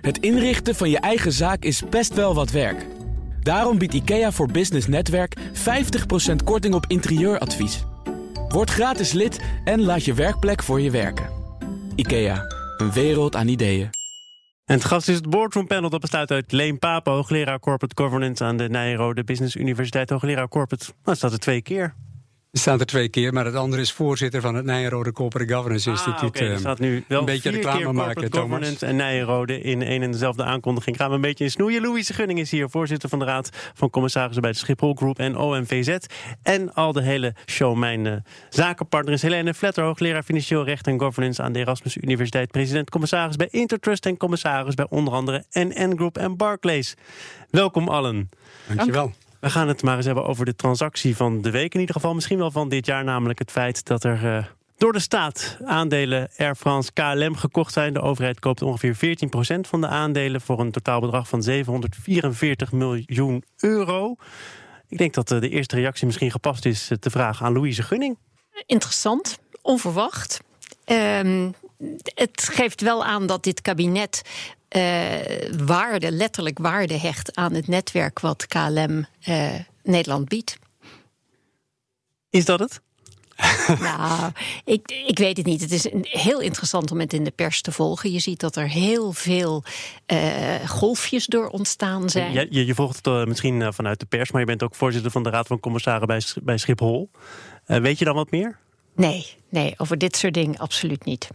Het inrichten van je eigen zaak is best wel wat werk. Daarom biedt IKEA voor Business Netwerk 50% korting op interieuradvies. Word gratis lid en laat je werkplek voor je werken. IKEA, een wereld aan ideeën. En het gast is het Boardroom Panel. Dat bestaat uit Leen Papen, hoogleraar Corporate Governance aan de Nijrode Business Universiteit. Hoogleraar Corporate, nou, dat staat er twee keer. Staat er twee keer, maar het andere is voorzitter van het Nijenrode Corporate Governance Instituut. Ah, oké, er eh, staat nu wel een beetje reclame keer maken, Corporate Thomas. Governance en Nijenrode in één en dezelfde aankondiging. Gaan we een beetje in snoeien. Louise Gunning is hier, voorzitter van de Raad van Commissarissen bij de Schiphol Group en OMVZ. En al de hele show, mijn eh, zakenpartner is Helene Vletter, hoogleraar Financieel Recht en Governance aan de Erasmus Universiteit. President commissaris bij Intertrust en commissaris bij onder andere NN Group en Barclays. Welkom allen. Dankjewel. We gaan het maar eens hebben over de transactie van de week. In ieder geval misschien wel van dit jaar. Namelijk het feit dat er eh, door de staat aandelen Air France KLM gekocht zijn. De overheid koopt ongeveer 14% van de aandelen... voor een totaalbedrag van 744 miljoen euro. Ik denk dat eh, de eerste reactie misschien gepast is eh, te vragen aan Louise Gunning. Interessant, onverwacht. Ehm, het geeft wel aan dat dit kabinet waarde, letterlijk waarde hecht aan het netwerk wat KLM eh, Nederland biedt. Is dat het? nou, ik, ik weet het niet. Het is een- heel interessant om het in de pers te volgen. Je ziet dat er heel veel eh, golfjes door ontstaan zijn. Je, je, je volgt het eh, misschien eh, vanuit de pers... maar je bent ook voorzitter van de Raad van Commissaren bij, bij Schiphol. Eh, weet je dan wat meer? Nee, nee, over dit soort dingen absoluut niet.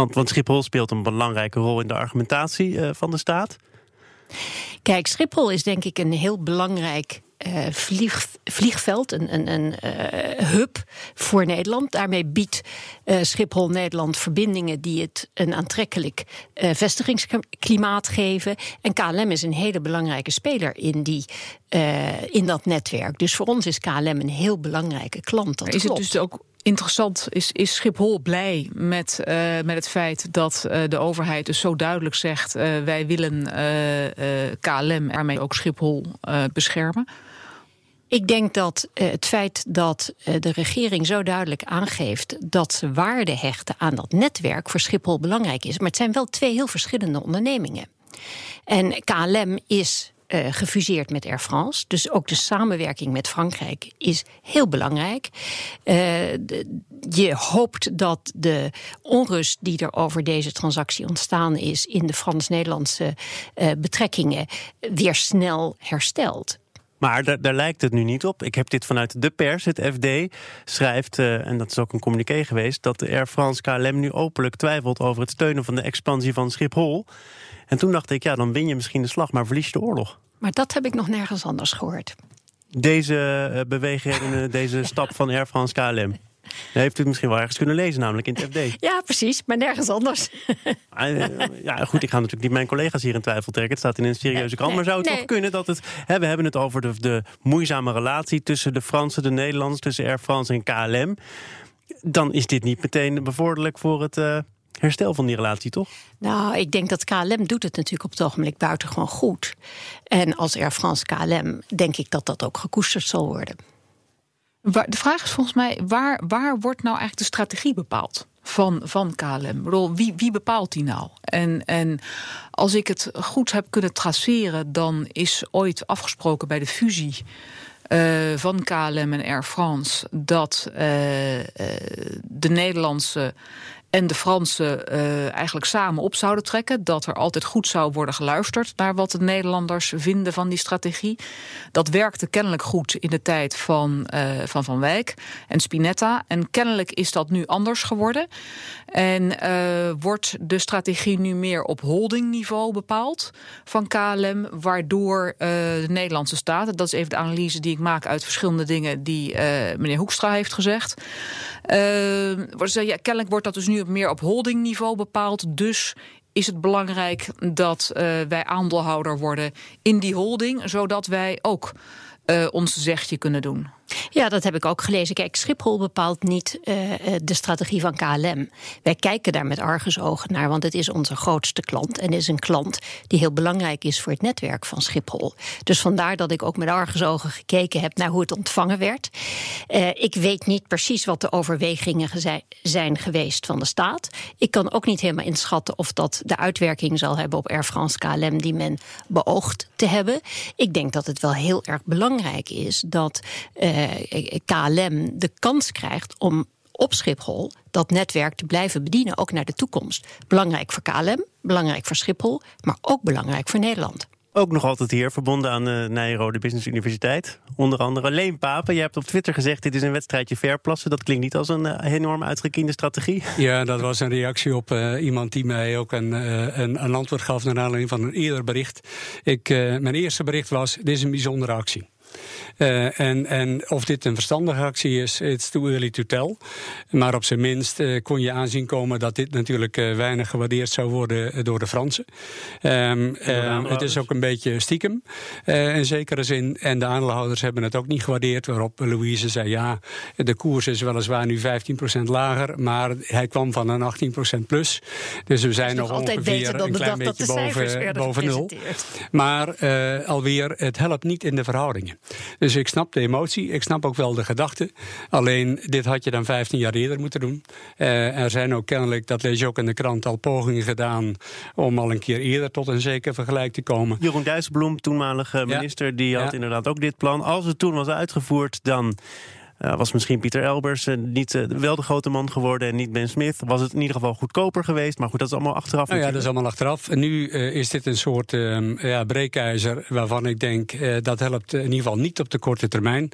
Want, want Schiphol speelt een belangrijke rol in de argumentatie eh, van de staat. Kijk, Schiphol is denk ik een heel belangrijk eh, vlieg, vliegveld, een, een, een eh, hub voor Nederland. Daarmee biedt eh, Schiphol Nederland verbindingen die het een aantrekkelijk eh, vestigingsklimaat geven. En KLM is een hele belangrijke speler in, die, eh, in dat netwerk. Dus voor ons is KLM een heel belangrijke klant. Dat is het dus ook interessant, is, is Schiphol blij met, eh, met het feit dat eh, de overheid dus zo duidelijk zegt: eh, wij willen KLM, daarmee ook Schiphol beschermen? Ik denk dat het feit dat de regering zo duidelijk aangeeft dat ze waarde hechten aan dat netwerk voor Schiphol belangrijk is. Maar het zijn wel twee heel verschillende ondernemingen. En KLM is eh, gefuseerd met Air France. Dus ook de samenwerking met Frankrijk is heel belangrijk. Eh, je hoopt dat de onrust die er over deze transactie ontstaan is in de Frans-Nederlandse eh, betrekkingen weer snel herstelt. Maar daar, daar lijkt het nu niet op. Ik heb dit vanuit de pers. Het FD schrijft, eh, en dat is ook een communiqué geweest... dat de Air France KLM nu openlijk twijfelt over het steunen van de expansie van Schiphol. En toen dacht ik, ja, dan win je misschien de slag, maar verlies je de oorlog. Maar dat heb ik nog nergens anders gehoord. Deze uh, deze stap van Air France KLM. Heeft u het misschien wel ergens kunnen lezen, namelijk in het FD. Ja, precies, maar nergens anders. Uh, ja, goed, ik ga natuurlijk niet mijn collega's hier in twijfel trekken. Het staat in een serieuze krant. Maar zou het nee. toch kunnen dat het. Hè, we hebben het over de, de moeizame relatie tussen de Fransen, de Nederlanders, tussen Air France en KLM. Dan is dit niet meteen bevorderlijk voor het. Uh, herstel van die relatie, toch? Nou, ik denk dat KLM doet het natuurlijk op het ogenblik buitengewoon goed. En als Air France KLM denk ik dat dat ook gekoesterd zal worden. De vraag is volgens mij, waar, waar wordt nou eigenlijk de strategie bepaald? Van, van KLM. Wie, wie bepaalt die nou? En, en als ik het goed heb kunnen traceren, dan is ooit afgesproken bij de fusie uh, van KLM en Air France dat uh, uh, de Nederlandse en de Fransen uh, eigenlijk samen op zouden trekken. Dat er altijd goed zou worden geluisterd naar wat de Nederlanders vinden van die strategie. Dat werkte kennelijk goed in de tijd van uh, Van, van Wijk en Spinetta. En kennelijk is dat nu anders geworden. En uh, wordt de strategie nu meer op holdingniveau bepaald van KLM, waardoor de Nederlandse staat, dat is even de analyse die ik maak uit verschillende dingen die meneer Hoekstra heeft gezegd. Ja, kennelijk wordt dat dus nu meer op holdingniveau bepaald. Dus is het belangrijk dat uh, wij aandeelhouder worden in die holding, zodat wij ook uh, ons zegje kunnen doen. Ja, dat heb ik ook gelezen. Kijk, Schiphol bepaalt niet uh, de strategie van KLM. Wij kijken daar met argusogen naar, want het is onze grootste klant. En is een klant die heel belangrijk is voor het netwerk van Schiphol. Dus vandaar dat ik ook met argusogen gekeken heb naar hoe het ontvangen werd. Uh, ik weet niet precies wat de overwegingen zijn geweest van de staat. Ik kan ook niet helemaal inschatten of dat de uitwerking zal hebben op Air France KLM die men beoogt te hebben. Ik denk dat het wel heel erg belangrijk is dat. Eh, KLM de kans krijgt om op Schiphol dat netwerk te blijven bedienen, ook naar de toekomst. Belangrijk voor KLM, belangrijk voor Schiphol, maar ook belangrijk voor Nederland. Ook nog altijd hier, verbonden aan de Nijrode Business Universiteit. Onder andere Leen Papen. Je hebt op Twitter gezegd: dit is een wedstrijdje verplassen. Dat klinkt niet als een uh, enorm uitgekiende strategie. Ja, dat was een reactie op uh, iemand die mij ook een, uh, een, een, antwoord gaf naar aanleiding van een eerder bericht. Ik, mijn eerste bericht was: dit is een bijzondere actie. Uh, en, en of dit een verstandige actie is, it's too early to tell. Maar op zijn minst uh, kon je aanzien komen dat dit natuurlijk uh, weinig gewaardeerd zou worden door de Fransen. Um, het is ook een beetje stiekem in zekere zin. En de aandeelhouders hebben het ook niet gewaardeerd. Waarop Louise zei: ja, de koers is weliswaar nu 15% lager, maar hij kwam van een 18% plus. Dus we zijn nog ongeveer een klein beetje boven, boven nul. Maar alweer, het helpt niet in de verhoudingen. Dus ik snap de emotie, ik snap ook wel de gedachte. Alleen, dit had je dan 15 jaar eerder moeten doen. Uh, er zijn ook kennelijk, dat lees je ook in de krant, al pogingen gedaan om al een keer eerder tot een zeker vergelijk te komen. Jeroen Dijsselbloem, toenmalige minister, die had inderdaad ook dit plan. Als het toen was uitgevoerd, dan uh, was misschien Pieter Elbers uh, niet uh, wel de grote man geworden en niet Ben Smith. Was het in ieder geval goedkoper geweest. Maar goed, dat is allemaal achteraf. Nou ja, dat is allemaal achteraf. En nu is dit een soort ehm, ja, breekijzer waarvan ik denk dat helpt in ieder geval niet op de korte termijn.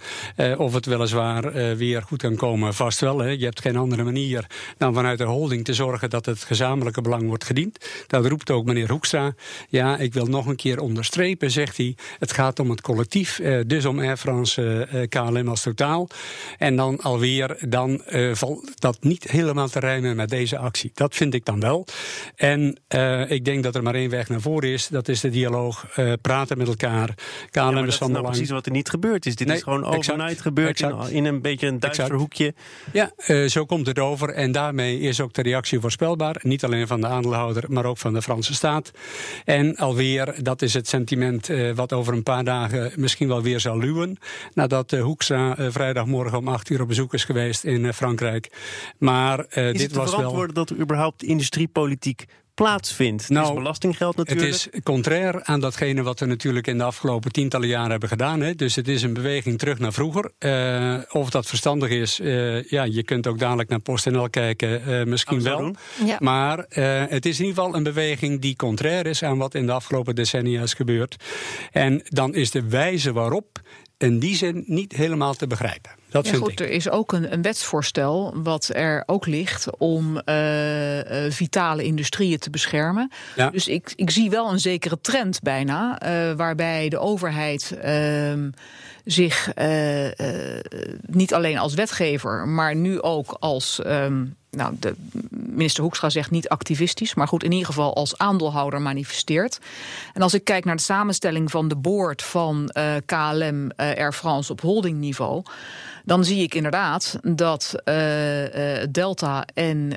of het weliswaar weer goed kan komen, vast wel. Hè. Je hebt geen andere manier dan vanuit de holding te zorgen dat het gezamenlijke belang wordt gediend. Dat roept ook meneer Hoekstra. Ja, ik wil nog een keer onderstrepen, zegt hij. Het gaat om het collectief, dus om Air France KLM als totaal. En dan alweer, dan uh, valt dat niet helemaal te rijmen met deze actie. Dat vind ik dan wel. En uh, ik denk dat er maar één weg naar voren is. Dat is de dialoog, uh, praten met elkaar. KLM ja, is van nou precies wat er niet gebeurd is. Dit nee, is gewoon overnight gebeurd. In, in, een beetje een duister exact. hoekje. Ja, zo komt het over. En daarmee is ook de reactie voorspelbaar. Niet alleen van de aandeelhouder, maar ook van de Franse staat. En alweer, dat is het sentiment wat over een paar dagen misschien wel weer zal luwen. Nadat Hoekstra vrijdagmorgen om acht uur op bezoek is geweest in uh, Frankrijk. Maar uh, is dit was wel. dat er überhaupt industriepolitiek plaatsvindt. Nou, het is belastinggeld natuurlijk. Het is contrair aan datgene wat we natuurlijk in de afgelopen tientallen jaren hebben gedaan. Hè. Dus het is een beweging terug naar vroeger. Uh, of dat verstandig is, uh, ja, je kunt ook dadelijk naar PostNL kijken, uh, misschien wel. Ja. Maar het is in ieder geval een beweging die contrair is aan wat in de afgelopen decennia is gebeurd. En dan is de wijze waarop in die zin niet helemaal te begrijpen. Dat ja, vind goed, ik. Er is ook een, een, wetsvoorstel wat er ook ligt om uh, uh, vitale industrieën te beschermen. Ja. Dus ik, ik zie wel een zekere trend bijna, uh, waarbij de overheid ehm, zich niet alleen als wetgever, maar nu ook als. Um, nou, de minister Hoekstra zegt niet activistisch, maar goed, in ieder geval als aandeelhouder manifesteert. En als ik kijk naar de samenstelling van de board van uh, KLM uh, Air France op holdingniveau, dan zie ik inderdaad dat uh, Delta en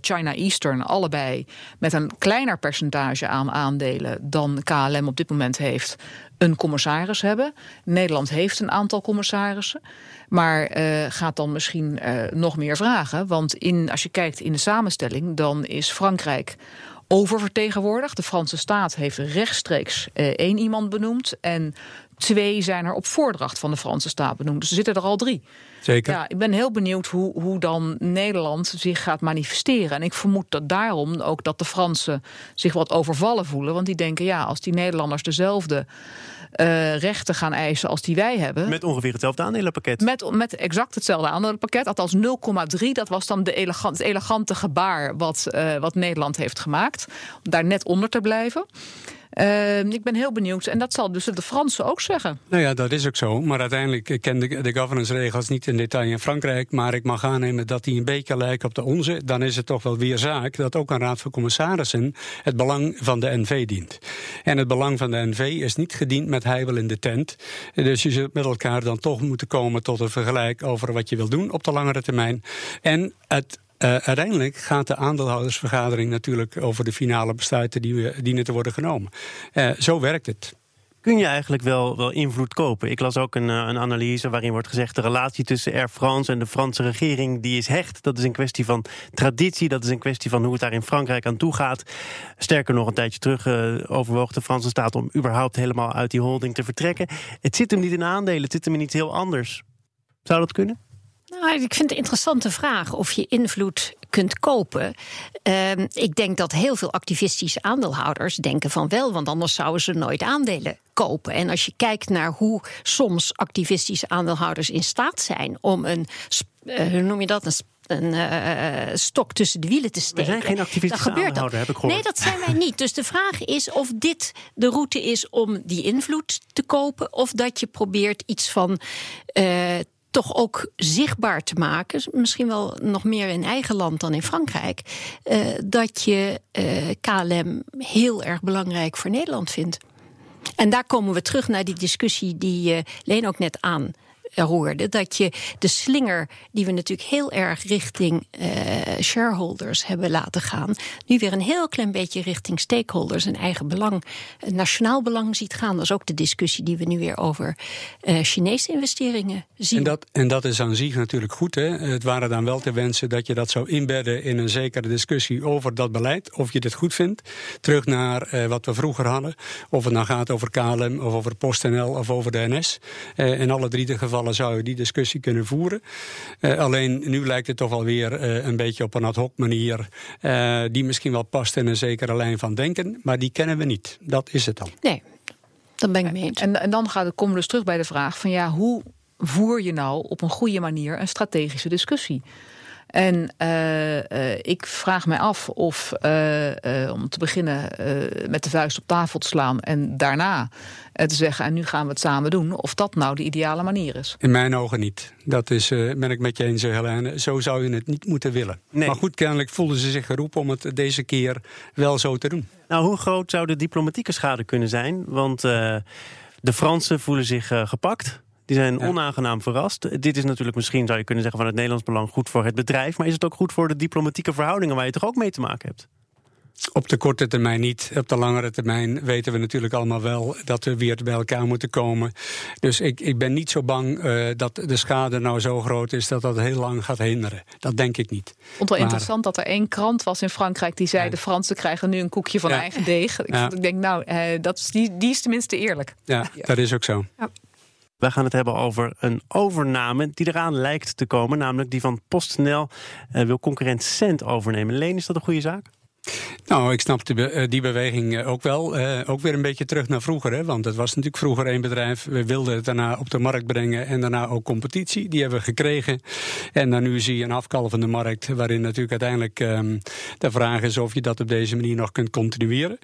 China Eastern allebei met een kleiner percentage aan aandelen dan KLM op dit moment heeft, een commissaris hebben. Nederland heeft een aantal commissarissen. Maar uh, gaat dan misschien uh, nog meer vragen. Want in, als je kijkt in de samenstelling, dan is Frankrijk oververtegenwoordigd. De Franse staat heeft rechtstreeks uh, één iemand benoemd. En twee zijn er op voordracht van de Franse staat benoemd. Dus er zitten er al drie. Zeker. Ja, ik ben heel benieuwd hoe, hoe dan Nederland zich gaat manifesteren. En ik vermoed dat daarom ook dat de Fransen zich wat overvallen voelen. Want die denken, ja, als die Nederlanders dezelfde uh, rechten gaan eisen als die wij hebben. Met ongeveer hetzelfde aandelenpakket. Met, met exact hetzelfde aandelenpakket. Althans 0,3. Dat was dan de elegant, het elegante gebaar wat, uh, wat Nederland heeft gemaakt. Om daar net onder te blijven. Uh, ik ben heel benieuwd. En dat zal dus de Fransen ook zeggen. Nou ja, dat is ook zo. Maar uiteindelijk ik ken de, de governance-regels niet in detail in Frankrijk. Maar ik mag aannemen dat die een beetje lijken op de onze. Dan is het toch wel weer zaak dat ook een raad van commissarissen het belang van de NV dient. En het belang van de NV is niet gediend met heibel in de tent. Dus je zult met elkaar dan toch moeten komen tot een vergelijk over wat je wil doen op de langere termijn. En het uh, uiteindelijk gaat de aandeelhoudersvergadering natuurlijk over de finale besluiten die dienen te worden genomen. Uh, zo werkt het kun je eigenlijk wel, wel invloed kopen. Ik las ook een, een analyse waarin wordt gezegd... de relatie tussen Air France en de Franse regering die is hecht. Dat is een kwestie van traditie, dat is een kwestie van hoe het daar in Frankrijk aan toe gaat. Sterker nog, een tijdje terug uh, overwoog de Franse staat... om überhaupt helemaal uit die holding te vertrekken. Het zit hem niet in aandelen, het zit hem in iets heel anders. Zou dat kunnen? Nou, ik vind het een interessante vraag of je invloed kunt kopen. Uh, ik denk dat heel veel activistische aandeelhouders denken van wel, want anders zouden ze nooit aandelen kopen. En als je kijkt naar hoe soms activistische aandeelhouders in staat zijn om een, uh, hoe noem je dat, een een uh, stok tussen de wielen te steken. We zijn geen activistische aandeelhouder, heb ik gehoord. Nee, dat zijn wij niet. Dus de vraag is of dit de route is om die invloed te kopen... of dat je probeert iets van... Uh, toch ook zichtbaar te maken, misschien wel nog meer in eigen land dan in Frankrijk, uh, dat je uh, KLM heel erg belangrijk voor Nederland vindt. En daar komen we terug naar die discussie die uh, Leen ook net aan hoorde. Dat je de slinger, die we natuurlijk heel erg richting uh, shareholders hebben laten gaan, nu weer een heel klein beetje richting stakeholders en eigen belang, nationaal belang ziet gaan. Dat is ook de discussie die we nu weer over Chinese investeringen zien. En dat, en dat is aan zich natuurlijk goed. Hè? Het waren dan wel te wensen dat je dat zou inbedden in een zekere discussie over dat beleid, of je dit goed vindt. Terug naar wat we vroeger hadden. Of het nou gaat over KLM, of over PostNL, of over de NS. in alle drie de gevallen zou je die discussie kunnen voeren. Uh, alleen nu lijkt het toch alweer uh, een beetje op een ad hoc manier. Uh, die misschien wel past in een zekere lijn van denken. Maar die kennen we niet. Dat is het dan. Nee, dat ben ik mee eens. En, en dan gaat, komen we dus terug bij de vraag van ja, hoe voer je nou op een goede manier een strategische discussie? En uh, uh, ik vraag mij af of, uh, om te beginnen met de vuist op tafel te slaan en daarna te zeggen, en nu gaan we het samen doen, of dat nou de ideale manier is. In mijn ogen niet. Dat is, ben ik met je eens, Helene. Zo zou je het niet moeten willen. Nee. Maar goed, kennelijk voelden ze zich geroepen om het deze keer wel zo te doen. Nou, hoe groot zou de diplomatieke schade kunnen zijn? Want de Fransen voelen zich gepakt. Die zijn ja. onaangenaam verrast. Dit is natuurlijk misschien, zou je kunnen zeggen, van het Nederlands belang goed voor het bedrijf. Maar is het ook goed voor de diplomatieke verhoudingen waar je toch ook mee te maken hebt? Op de korte termijn niet. Op de langere termijn weten we natuurlijk allemaal wel dat we weer bij elkaar moeten komen. Dus ik, ik ben niet zo bang uh, dat de schade nou zo groot is dat dat heel lang gaat hinderen. Dat denk ik niet. Vond wel maar, interessant dat er één krant was in Frankrijk die zei: ja. de Fransen krijgen nu een koekje van ja. eigen deeg. Ik, ja. ik denk, nou, uh, dat is, die, die is tenminste eerlijk. Ja, dat is ook zo. Wij gaan het hebben over een overname die eraan lijkt te komen. Namelijk die van PostNL uh, wil concurrent Cent overnemen. Leen, is dat een goede zaak? Nou, ik snap die, die beweging ook wel. Ook weer een beetje terug naar vroeger. Hè? Want het was natuurlijk vroeger één bedrijf. We wilden het daarna op de markt brengen en daarna ook competitie. Die hebben we gekregen. En dan nu zie je een afkalvende markt. Waarin natuurlijk uiteindelijk um, de vraag is of je dat op deze manier nog kunt continueren.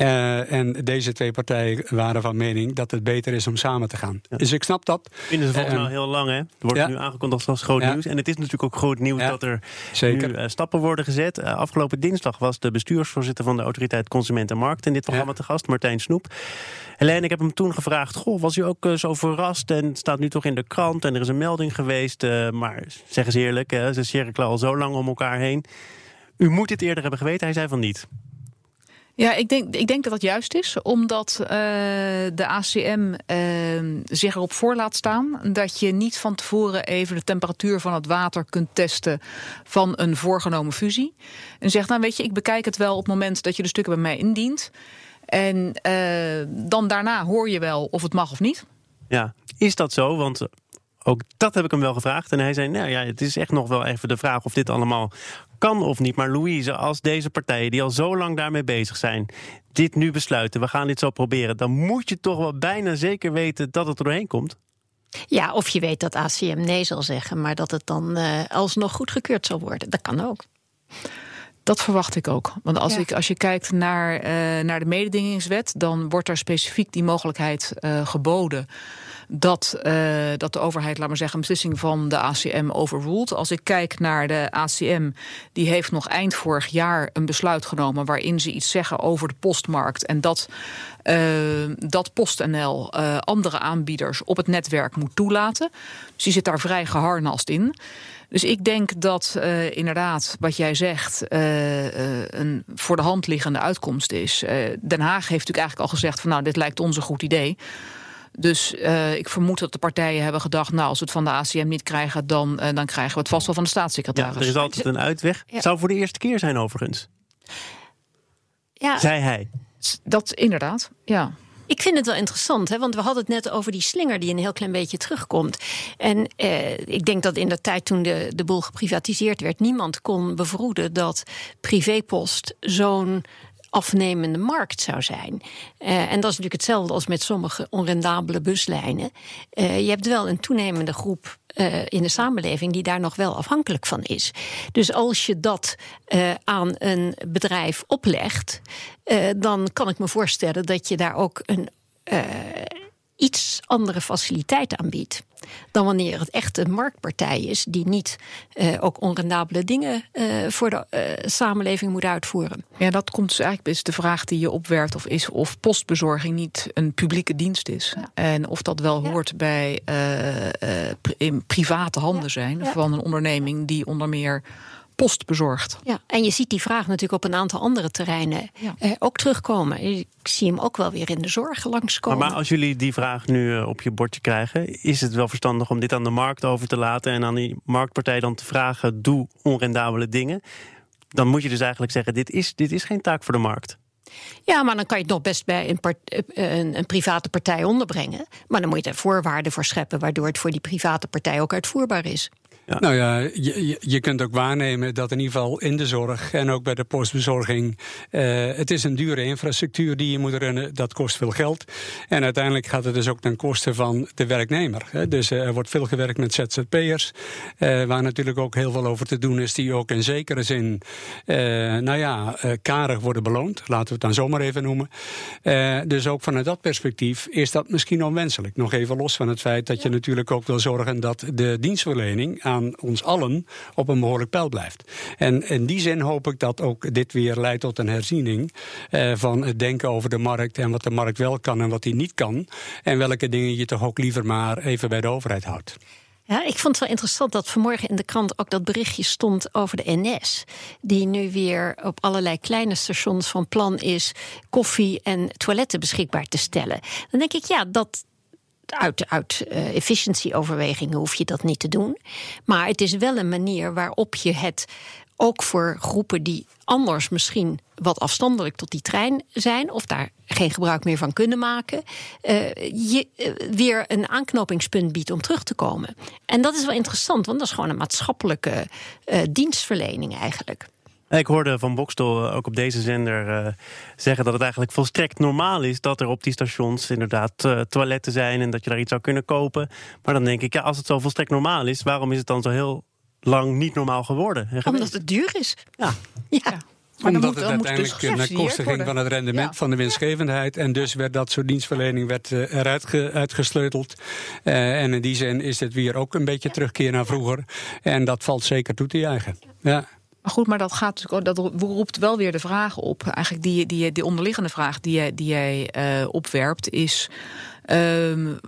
Uh, en deze twee partijen waren van mening dat het beter is om samen te gaan. Ja. Dus ik snap dat. Vinden ze volgens mij uh, heel lang, hè? Er wordt ja. nu aangekondigd als groot ja. nieuws. En het is natuurlijk ook groot nieuws dat er Zeker. nu uh, stappen worden gezet. afgelopen dinsdag was de bestuursvoorzitter van de Autoriteit Consument en Markt in dit programma te gast, Martijn Snoep. Helene, ik heb hem toen gevraagd: Goh, was u ook zo verrast? En het staat nu toch in de krant en er is een melding geweest. maar zeg eens eerlijk, ze cirkelen al zo lang om elkaar heen. U moet dit eerder hebben geweten. Hij zei van niet. Ja, ik denk, ik denk dat dat juist is, omdat uh, de ACM uh, zich erop voor laat staan dat je niet van tevoren even de temperatuur van het water kunt testen van een voorgenomen fusie. En zegt, nou weet je, ik bekijk het wel op het moment dat je de stukken bij mij indient. En uh, dan daarna hoor je wel of het mag of niet. Ja, is dat zo? Want ook dat heb ik hem wel gevraagd. En hij zei, nou ja, het is echt nog wel even de vraag of dit allemaal kan of niet. Maar Louise, als deze partijen die al zo lang daarmee bezig zijn, dit nu besluiten, we gaan dit zo proberen, dan moet je toch wel bijna zeker weten dat het er doorheen komt. Ja, of je weet dat ACM nee zal zeggen, maar dat het dan uh, alsnog goedgekeurd zal worden. Dat kan ook. Dat verwacht ik ook. Want als, ja. ik, als je kijkt naar, uh, naar de mededingingswet, dan wordt er specifiek die mogelijkheid uh, geboden dat, uh, dat de overheid, laat maar zeggen, een beslissing van de ACM overruled. Als ik kijk naar de ACM, die heeft nog eind vorig jaar een besluit genomen waarin ze iets zeggen over de postmarkt. En dat, uh, dat PostNL uh, andere aanbieders op het netwerk moet toelaten. Dus die zit daar vrij geharnast in. Dus ik denk dat inderdaad, wat jij zegt, een voor de hand liggende uitkomst is. Den Haag heeft natuurlijk eigenlijk al gezegd van nou, dit lijkt ons een goed idee. Dus uh, ik vermoed dat de partijen hebben gedacht... nou, als we het van de ACM niet krijgen... dan, uh, dan krijgen we het vast wel van de staatssecretaris. Ja, er is altijd een uitweg. Ja. Zou voor de eerste keer zijn overigens. Ja. Zei hij. Dat inderdaad, ja. Ik vind het wel interessant, hè, want we hadden het net over die slinger die een heel klein beetje terugkomt. En eh, ik denk dat in de tijd toen de, de boel geprivatiseerd werd, niemand kon bevroeden dat privépost zo'n afnemende markt zou zijn. Uh, en dat is natuurlijk hetzelfde als met sommige onrendabele buslijnen. Uh, je hebt wel een toenemende groep uh, in de samenleving die daar nog wel afhankelijk van is. Dus als je dat aan een bedrijf oplegt, dan kan ik me voorstellen dat je daar ook een iets andere faciliteit aanbiedt. Dan wanneer het echt een marktpartij is die niet uh, ook onrendabele dingen uh, voor de uh, samenleving moet uitvoeren. Ja, dat komt dus eigenlijk is de vraag die je opwerpt of is of postbezorging niet een publieke dienst is. Ja. En of dat wel hoort bij in private handen ja. zijn van een onderneming die onder meer post bezorgt. Ja, en je ziet die vraag natuurlijk op een aantal andere terreinen ja. eh, ook terugkomen. Ik zie hem ook wel weer in de zorg langskomen. Maar, maar als jullie die vraag nu uh, op je bordje krijgen, is het wel verstandig om dit aan de markt over te laten en aan die marktpartij dan te vragen: doe onrendabele dingen? Dan moet je dus eigenlijk zeggen: dit is, dit is geen taak voor de markt. Ja, maar dan kan je het nog best bij een, part, een, een, private partij onderbrengen. Maar dan moet je er voorwaarden voor scheppen, waardoor het voor die private partij ook uitvoerbaar is. Ja. Nou ja, je, je kunt ook waarnemen dat in ieder geval in de zorg en ook bij de postbezorging. Uh, het is een dure infrastructuur die je moet runnen. Dat kost veel geld. En uiteindelijk gaat het dus ook ten koste van de werknemer. Hè. Dus uh, er wordt veel gewerkt met ZZP'ers. Uh, waar natuurlijk ook heel veel over te doen is. Die ook in zekere zin, nou ja, karig worden beloond. Laten we het dan zomaar even noemen. dus ook vanuit dat perspectief is dat misschien onwenselijk. Nog even los van het feit dat je natuurlijk ook wil zorgen dat de dienstverlening aan ons allen op een behoorlijk pijl blijft. En in die zin hoop ik dat ook dit weer leidt tot een herziening eh, van het denken over de markt en wat de markt wel kan en wat die niet kan. En welke dingen je toch ook liever maar even bij de overheid houdt. Ja, ik vond het wel interessant dat vanmorgen in de krant ook dat berichtje stond over de NS. Die nu weer op allerlei kleine stations van plan is koffie en toiletten beschikbaar te stellen. Dan denk ik, ja, dat, uit, uit uh, efficiëntieoverwegingen hoef je dat niet te doen. Maar het is wel een manier waarop je het ook voor groepen die anders misschien wat afstandelijk tot die trein zijn, of daar geen gebruik meer van kunnen maken, uh, je uh, weer een aanknopingspunt biedt om terug te komen. En dat is wel interessant, want dat is gewoon een maatschappelijke dienstverlening eigenlijk. Ik hoorde van Bokstel ook op deze zender uh, zeggen dat het eigenlijk volstrekt normaal is dat er op die stations inderdaad uh, toiletten zijn en dat je daar iets zou kunnen kopen. Maar dan denk ik, ja, als het zo volstrekt normaal is, waarom is het dan zo heel lang niet normaal geworden? Omdat het duur is. Ja. ja. Maar Omdat moet, het uiteindelijk dus naar kosten ging van het rendement ja. van de winstgevendheid. En dus werd dat soort dienstverlening werd, uh, eruit ge, uitgesleuteld. Uh, en in die zin is het weer ook een beetje terugkeer naar vroeger. En dat valt zeker toe te juichen. Ja. Maar goed, maar dat, gaat, dat roept wel weer de vraag op. Eigenlijk die, die, die onderliggende vraag die jij, die jij uh, opwerpt is... Um,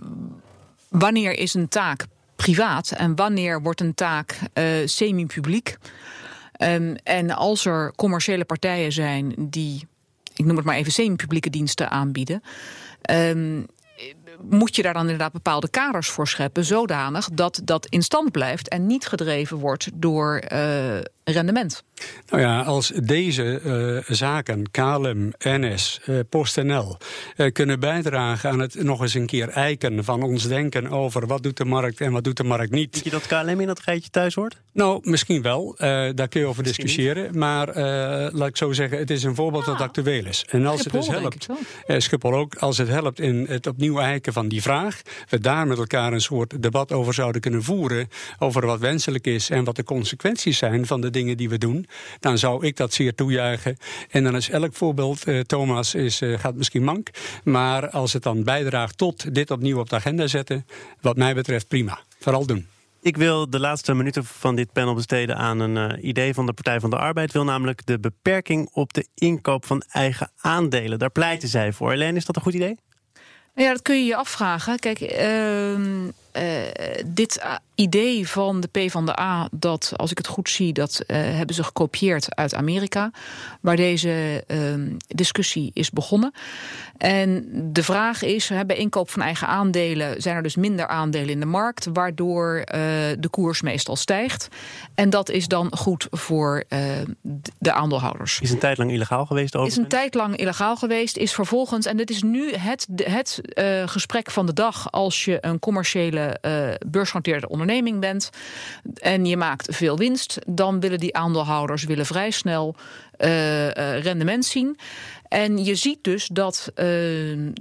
wanneer is een taak privaat en wanneer wordt een taak uh, semi-publiek? Um, en als er commerciële partijen zijn die, ik noem het maar even, semi-publieke diensten aanbieden... Um, moet je daar dan inderdaad bepaalde kaders voor scheppen, zodanig dat dat in stand blijft en niet gedreven wordt door uh, rendement. Nou ja, als deze uh, zaken, KLM, NS, uh, PostNL, uh, kunnen bijdragen aan het nog eens een keer eiken van ons denken over wat doet de markt en wat doet de markt niet. Denk je dat KLM in dat geitje thuis hoort? Nou, misschien wel. daar kun je over misschien discussiëren. Niet. Maar laat ik zo zeggen, het is een voorbeeld ja. dat actueel is. En als Schiphol, het dus helpt, Schiphol ook, als het helpt in het opnieuw eiken van die vraag, we daar met elkaar een soort debat over zouden kunnen voeren, over wat wenselijk is en wat de consequenties zijn van de dingen die we doen, dan zou ik dat zeer toejuichen. En dan is elk voorbeeld, uh, Thomas, is, uh, gaat misschien mank, maar als het dan bijdraagt tot dit opnieuw op de agenda zetten, wat mij betreft prima. Vooral doen. Ik wil de laatste minuten van dit panel besteden aan een uh, idee van de Partij van de Arbeid. Wil namelijk de beperking op de inkoop van eigen aandelen. Daar pleiten zij voor. Helene, is dat een goed idee? Nou ja, dat kun je je afvragen. Kijk, uh, uh, dit idee van de P van de A, dat als ik het goed zie, dat uh, hebben ze gekopieerd uit Amerika, waar deze uh, discussie is begonnen. En de vraag is: bij inkoop van eigen aandelen zijn er dus minder aandelen in de markt, waardoor de koers meestal stijgt. En dat is dan goed voor de aandeelhouders. Is een tijd lang illegaal geweest? Overigens? Is een tijd lang illegaal geweest, is vervolgens, en dit is nu het, het gesprek van de dag als je een commerciële beursgenoteerde onderneming bent en je maakt veel winst, dan willen die aandeelhouders willen vrij snel uh, uh, rendement zien. En je ziet dus dat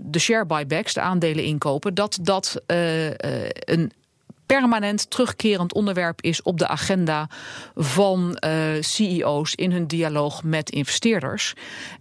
de share buybacks, de aandelen inkopen, dat dat een permanent terugkerend onderwerp is op de agenda van CEO's in hun dialoog met investeerders.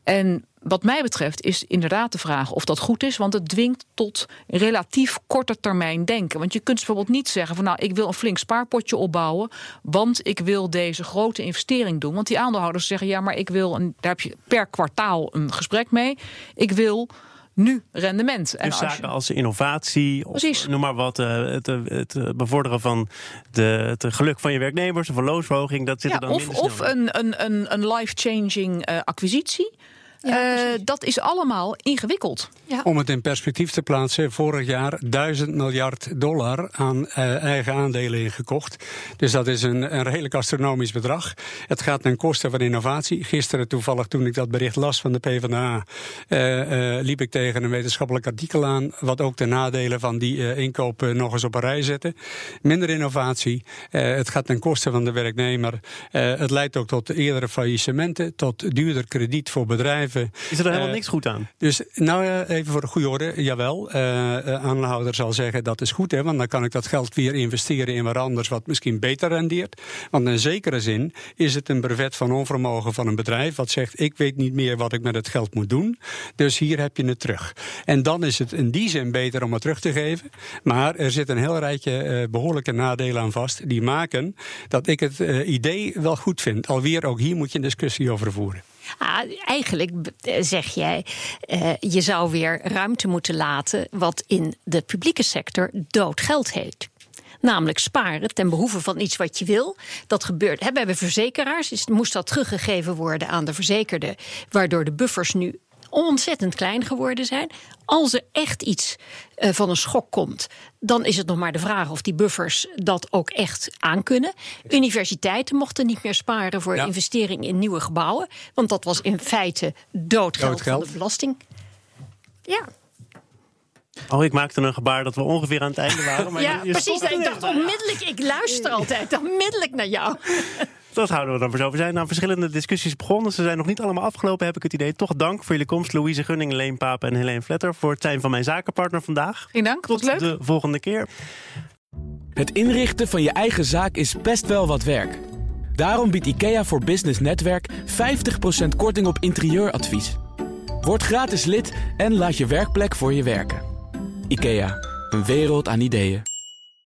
En wat mij betreft is inderdaad de vraag of dat goed is, want het dwingt tot relatief korte termijn denken. Want je kunt bijvoorbeeld niet zeggen van nou, ik wil een flink spaarpotje opbouwen, want ik wil deze grote investering doen. Want die aandeelhouders zeggen ja, maar ik wil, een, daar heb je per kwartaal een gesprek mee. Ik wil nu rendement. En dus als zaken als innovatie, of noem maar wat, uh, het, het, bevorderen van de, het geluk van je werknemers, of een loonsverhoging, dat zit ja, er dan of, Of een, een, een, een life-changing uh, acquisitie. Ja, uh, dat is allemaal ingewikkeld. Ja. Om het in perspectief te plaatsen, vorig jaar 1000 miljard dollar aan uh, eigen aandelen ingekocht. Dus dat is een, een redelijk astronomisch bedrag. Het gaat ten koste van innovatie. Gisteren toevallig toen ik dat bericht las van de PvdA, uh, liep ik tegen een wetenschappelijk artikel aan, wat ook de nadelen van die inkoop nog eens op een rij zette. Minder innovatie, het gaat ten koste van de werknemer. het leidt ook tot eerdere faillissementen, tot duurder krediet voor bedrijven. Is er helemaal uh, niks goed aan? Dus nou uh, even voor de goede orde, jawel. Uh, aanhouder zal zeggen dat is goed, hè, want dan kan ik dat geld weer investeren in wat anders wat misschien beter rendeert. Want in zekere zin is het een brevet van onvermogen van een bedrijf wat zegt ik weet niet meer wat ik met het geld moet doen. Dus hier heb je het terug. En dan is het in die zin beter om het terug te geven. Maar er zit een heel rijtje behoorlijke nadelen aan vast die maken dat ik het idee wel goed vind. Alweer ook hier moet je een discussie over voeren. Ah, eigenlijk zeg jij, uh, je zou weer ruimte moeten laten wat in de publieke sector doodgeld heet. Namelijk sparen ten behoeve van iets wat je wil. Dat gebeurt. Hè, bij verzekeraars moest dat teruggegeven worden aan de verzekerde. Waardoor de buffers nu ontzettend klein geworden zijn. Als er echt iets uh, van een schok komt, dan is het nog maar de vraag of die buffers dat ook echt aankunnen. Universiteiten mochten niet meer sparen voor ja. investering in nieuwe gebouwen, want dat was in feite doodgeld, doodgeld. van de belasting. Ja. Oh, ik maakte een gebaar dat we ongeveer aan het einde waren. Maar ja, je, je precies. Ik dacht onmiddellijk, ik luister altijd onmiddellijk naar jou. Dat houden we dan voor zo. We zijn aan verschillende discussies begonnen. Ze zijn nog niet allemaal afgelopen, heb ik het idee. Toch dank voor jullie komst, Louise Gunning, Leen Paap en Helene Vletter... voor het zijn van mijn zakenpartner vandaag. Geen dank, Tot leuk. de volgende keer. Het inrichten van je eigen zaak is best wel wat werk. Daarom biedt IKEA voor Business Netwerk 50% korting op interieuradvies. Word gratis lid en laat je werkplek voor je werken. IKEA, een wereld aan ideeën.